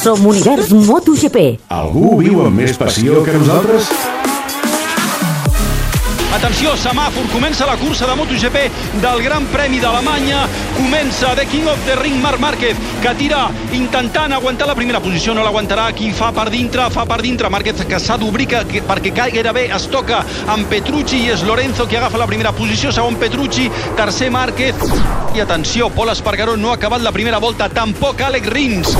Som Univers MotoGP. Algú viu amb més passió que nosaltres? Atenció, semàfor, comença la cursa de MotoGP del Gran Premi d'Alemanya. Comença The King of the Ring, Marc Márquez, que tira intentant aguantar la primera posició. No l'aguantarà, qui fa per dintre, fa per dintre. Márquez que s'ha d'obrir perquè gairebé es toca amb Petrucci i és Lorenzo qui agafa la primera posició. Segon Petrucci, tercer Márquez. I atenció, Pol Espargaró no ha acabat la primera volta, tampoc Alex Rins.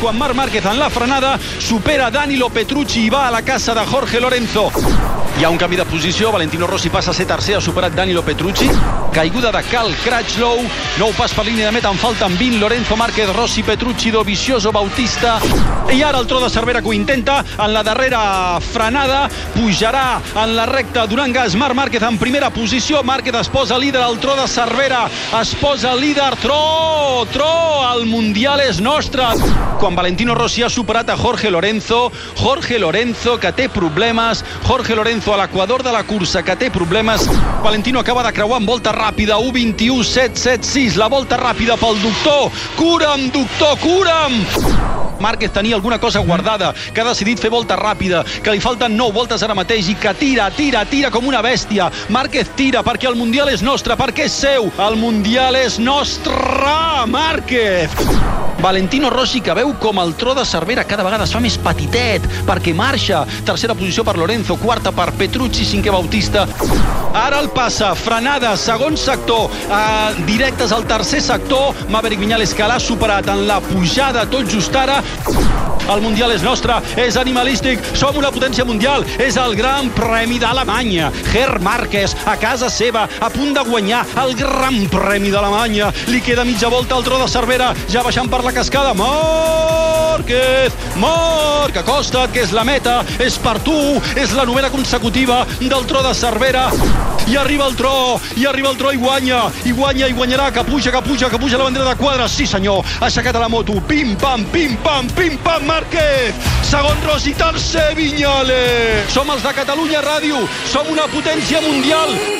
Quan Marc Márquez en la frenada supera Danilo Petrucci i va a la casa de Jorge Lorenzo. Hi ha un canvi de posició, Valentino Rossi passa a ser tercer, ha superat Danilo Petrucci. Caiguda de Cal Crutchlow, nou pas per línia de meta, en falten 20, Lorenzo Márquez, Rossi, Petrucci, Dovizioso, Bautista. I ara el tro de Cervera que ho intenta, en la darrera frenada, pujarà en la recta donant gas. Marc Márquez en primera posició, Márquez es posa líder. Al tro de Cervera, es posa líder, tro, tro, el Mundial és nostre. Quan Valentino Rossi ha superat a Jorge Lorenzo, Jorge Lorenzo que té problemes, Jorge Lorenzo a l'equador de la cursa que té problemes, Valentino acaba de creuar en volta ràpida, 1.21, 7.76, la volta ràpida pel doctor, cura'm, doctor, cura'm! Márquez tenia alguna cosa guardada, que ha decidit fer volta ràpida, que li falten 9 voltes ara mateix i que tira, tira, tira com una bèstia. Márquez tira perquè el Mundial és nostre, perquè és seu. El Mundial és nostre, Márquez! Valentino Rossi que veu com el tro de Cervera cada vegada es fa més petitet perquè marxa. Tercera posició per Lorenzo, quarta per Petrucci, cinquè Bautista. Ara el passa, frenada, segon sector, eh, directes al tercer sector. Maverick Viñales que l'ha superat en la pujada tot just ara. El Mundial és nostre, és animalístic, som una potència mundial, és el Gran Premi d'Alemanya. Ger Márquez, a casa seva, a punt de guanyar el Gran Premi d'Alemanya. Li queda mitja volta al tro de Cervera, ja baixant per la cascada. Márquez, Marc, acosta't, que és la meta, és per tu, és la novena consecutiva del tro de Cervera. I arriba el tro, i arriba el tro i guanya, i guanya, i guanyarà, que puja, que puja, que puja la bandera de quadres. Sí, senyor, ha aixecat a la moto, pim-pam, pim-pam, pim-pam, Márquez. Segon Rossi, tercer Viñales. Som els de Catalunya Ràdio, som una potència mundial.